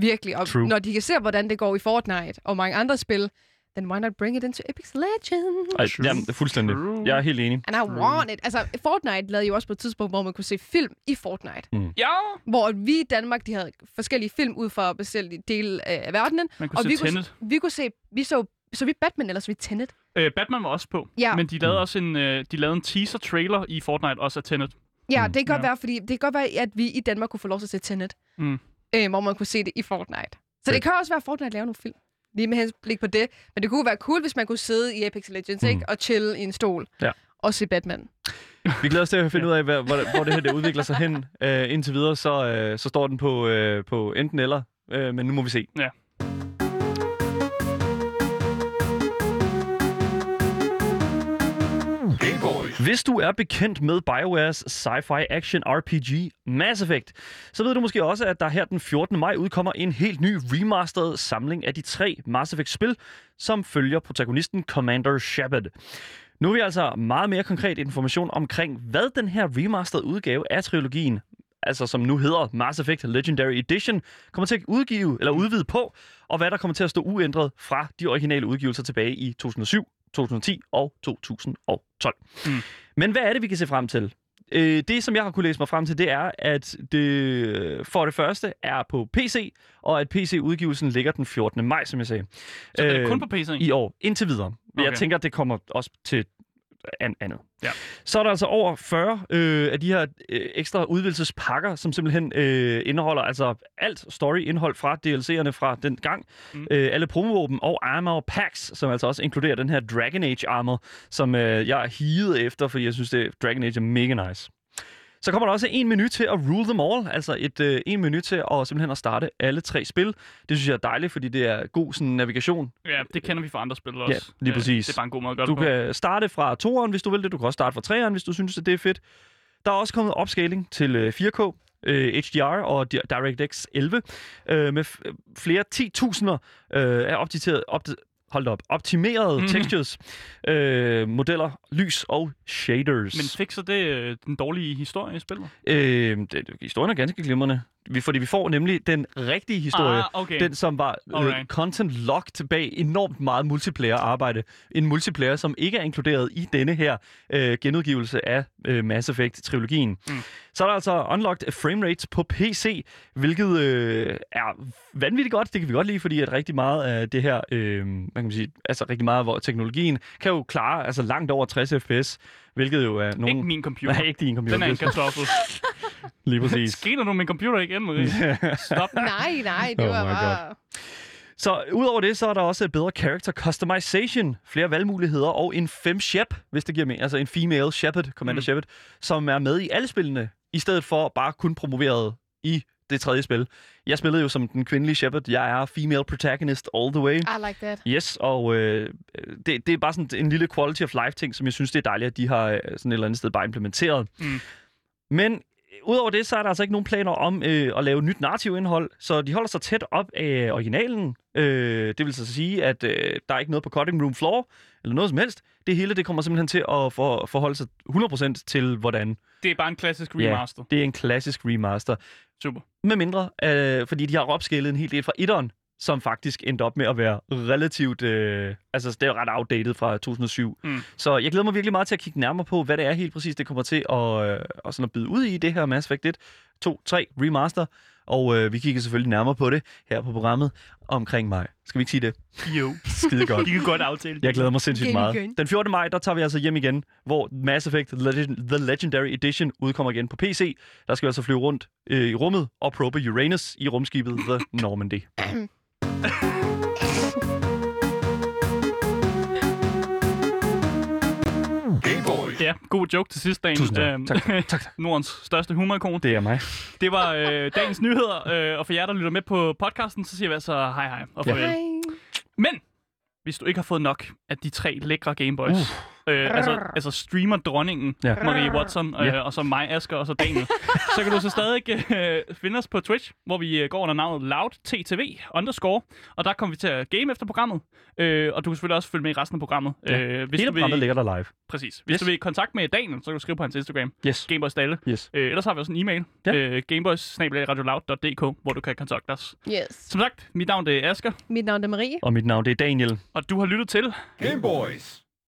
Speaker 3: Virkelig. Og
Speaker 1: True.
Speaker 3: når de kan se, hvordan det går i Fortnite og mange andre spil, then why not bring it into Apex Legends?
Speaker 1: Ej, jamen, fuldstændig.
Speaker 2: True.
Speaker 1: Jeg er helt enig.
Speaker 3: And I want it. Altså, Fortnite lavede jo også på et tidspunkt, hvor man kunne se film i Fortnite.
Speaker 2: Ja,
Speaker 3: Hvor vi i Danmark, de havde forskellige film ud for forskellige dele af verdenen.
Speaker 2: man kunne
Speaker 3: Og
Speaker 2: se
Speaker 3: vi kunne, vi kunne se, vi så, så vi Batman, eller så vi Tenet.
Speaker 2: Øh, Batman var også på,
Speaker 3: Ja.
Speaker 2: men de lavede
Speaker 1: Mm.
Speaker 2: også en, øh, de lavede en teaser-trailer i Fortnite, også af Tenet.
Speaker 3: Ja,
Speaker 1: Mm.
Speaker 3: det kan godt
Speaker 2: Ja.
Speaker 3: være, fordi det kan godt være, at vi i Danmark kunne få lov til at se Tenet.
Speaker 2: Mm.
Speaker 3: Øh, hvor man kunne se det i Fortnite. Så
Speaker 1: Fedt.
Speaker 3: det kan også være, at Fortnite laver nogle film. Lige med henblik på det. Men det kunne være cool, hvis man kunne sidde i Apex Legends,
Speaker 1: Mm.
Speaker 3: ikke? Og chille i en stol.
Speaker 1: Ja.
Speaker 3: Og se Batman.
Speaker 1: Vi glæder os til at finde ud af, hvor, hvor, hvor det her det udvikler sig hen. Uh, (laughs) indtil videre, så, uh, så står den på, uh, på enten eller, uh, men nu må vi se.
Speaker 2: Ja.
Speaker 1: Hvis du er bekendt med BioWares sci-fi action RPG Mass Effect, så ved du måske også, at der her den 14. maj udkommer en helt ny remastered samling af de tre Mass Effect-spil, som følger protagonisten Commander Shepard. Nu er vi altså meget mere konkret information omkring, hvad den her remastered udgave af trilogien, altså som nu hedder Mass Effect Legendary Edition, kommer til at udgive eller udvide på, og hvad der kommer til at stå uændret fra de originale udgivelser tilbage i 2007, 2010 og 2012.
Speaker 2: Mm.
Speaker 1: Men hvad er det, vi kan se frem til? Øh, det, som jeg har kunne læse mig frem til, det er, at det for det første er på PC, og at PC-udgivelsen ligger den 14. maj, som jeg sagde.
Speaker 2: Så det er
Speaker 1: Øh,
Speaker 2: kun på PC.
Speaker 1: I år, indtil videre. Men jeg
Speaker 2: Okay.
Speaker 1: tænker, at det kommer også til an- andet.
Speaker 2: Ja.
Speaker 1: Så er der altså over 40 øh, af de her øh, ekstra udvidelsespakker, som simpelthen øh, indeholder altså alt story-indhold fra DLC'erne fra den gang.
Speaker 2: Mm.
Speaker 1: Øh, alle promovåben og armor packs, som altså også inkluderer den her Dragon Age armor, som øh, jeg higet efter, fordi jeg synes, det Dragon Age er mega nice. Så kommer der også en menu til at rule them all, altså et, øh, en menu til at simpelthen at starte alle tre spil. Det synes jeg er dejligt, fordi det er god sådan, navigation.
Speaker 2: Ja, det kender vi fra andre spil også.
Speaker 1: lige
Speaker 2: Øh,
Speaker 1: præcis.
Speaker 2: Det er bare en god måde at gøre
Speaker 1: Du
Speaker 2: det på.
Speaker 1: kan starte fra 2'eren, hvis du vil det. Du kan også starte fra 3'eren, hvis du synes, at det er fedt. Der er også kommet upscaling til øh, 4K, øh, HDR og Di- DirectX 11 øh, med flere 10.000'er øh, af opdateret, opda- hold op, optimerede mm-hmm. textures, øh, modeller, lys og shaders.
Speaker 2: Men fikser det øh, den dårlige historie i spillet?
Speaker 1: Øh, det, historien er ganske glimrende, vi, fordi vi får nemlig den rigtige historie.
Speaker 2: Ah, okay.
Speaker 1: Den, som var øh,
Speaker 2: Alright.
Speaker 1: content locked bag enormt meget multiplayer-arbejde. En multiplayer, som ikke er inkluderet i denne her øh, genudgivelse af øh, Mass Effect-trilogien.
Speaker 2: Mm.
Speaker 1: Så er der altså unlocked frame rates på PC, hvilket øh, er vanvittigt godt. Det kan vi godt lide, fordi at rigtig meget af det her, øh, hvad kan man sige, altså rigtig meget af teknologien kan jo klare altså langt over 60 fps, hvilket jo er nogle...
Speaker 2: Ikke min computer. (laughs)
Speaker 1: Nej, ikke din computer.
Speaker 2: Den er en
Speaker 1: det er
Speaker 2: kartoffel. (laughs)
Speaker 1: Lige præcis.
Speaker 2: Nu med min computer igen, Marie? (laughs) Stop.
Speaker 3: Nej, nej, det
Speaker 1: Oh
Speaker 3: var bare...
Speaker 1: Så udover det, så er der også bedre character customization, flere valgmuligheder og en fem shep, hvis det giver mening, altså en female shepherd, commander
Speaker 2: Mm.
Speaker 1: shepherd, som er med i alle spillene, i stedet for bare kun promoveret i det tredje spil. Jeg spillede jo som den kvindelige shepherd. Jeg er female protagonist all the way.
Speaker 3: I like that.
Speaker 1: Yes, og øh, det, det er bare sådan en lille quality of life ting, som jeg synes, det er dejligt, at de har øh, sådan et eller andet sted bare implementeret.
Speaker 2: Mm.
Speaker 1: Men øh, udover det, så er der altså ikke nogen planer om øh, at lave nyt narrativindhold, så de holder sig tæt op af originalen. Øh, det vil så sige, at øh, der er ikke noget på cutting room floor, eller noget som helst. Det hele det kommer simpelthen til at for, forholde sig 100% til, hvordan
Speaker 2: Det er bare en klassisk
Speaker 1: Ja.
Speaker 2: remaster.
Speaker 1: det er en klassisk remaster.
Speaker 2: Super.
Speaker 1: Med mindre, øh, fordi de har opscalet en hel del fra etteren, som faktisk endte op med at være relativt... Øh, altså, det er jo ret outdated fra 2007.
Speaker 2: Mm.
Speaker 1: Så jeg glæder mig virkelig meget til at kigge nærmere på, hvad det er helt præcis, det kommer til at, øh, at, sådan at byde ud i det her Mass Effect 1, 2, 3 remaster. Og øh, vi kigger selvfølgelig nærmere på det her på programmet omkring mig. Skal vi ikke sige det?
Speaker 2: Jo.
Speaker 1: Skide godt. (laughs)
Speaker 2: De kan godt aftale det.
Speaker 1: Jeg glæder mig sindssygt meget. Den 14. maj, der tager vi altså hjem igen, hvor Mass Effect The Legendary Edition udkommer igen på PC. Der skal vi altså flyve rundt øh, i rummet og probe Uranus i rumskibet The (coughs) Normandy. (coughs) (clears throat)
Speaker 2: Ja, god joke til sidst, dagen.
Speaker 1: Tusind tak.
Speaker 2: Øhm,
Speaker 1: Tak, (laughs) tak, tak.
Speaker 2: Nordens største humorikon.
Speaker 1: Det er mig.
Speaker 2: Det var øh, dagens nyheder, øh, og for jer, der lytter med på podcasten, så siger vi altså hej hej og
Speaker 1: Ja.
Speaker 2: farvel.
Speaker 3: Hej.
Speaker 2: Men, hvis du ikke har fået nok af de tre lækre Gameboys, uh. Øh, altså, altså streamer-dronningen,
Speaker 1: Ja.
Speaker 2: Marie Watson, øh,
Speaker 1: Ja.
Speaker 2: og så mig, Asger, og så Daniel, så kan du så stadig øh, finde os på Twitch, hvor vi øh, går under navnet LoudTTV underscore, og der kommer vi til at game efter programmet, øh, og du kan selvfølgelig også følge med i resten af programmet.
Speaker 1: Ja.
Speaker 2: Øh, hvis
Speaker 1: Hele
Speaker 2: du vil,
Speaker 1: programmet ligger der live.
Speaker 2: Præcis. Hvis
Speaker 1: Yes.
Speaker 2: du vil i kontakt med Daniel, så kan du skrive på hans Instagram,
Speaker 1: Yes.
Speaker 2: Gameboys Dalle.
Speaker 1: Yes.
Speaker 2: Øh, ellers har vi også en e-mail,
Speaker 1: Ja.
Speaker 2: øh, gameboys.radioloud.dk, hvor du kan kontakte os.
Speaker 3: Yes.
Speaker 2: Som sagt, mit navn det er Asger,
Speaker 3: Mit navn er Marie.
Speaker 1: Og mit navn det er Daniel.
Speaker 2: og du har lyttet til
Speaker 4: Game Boys.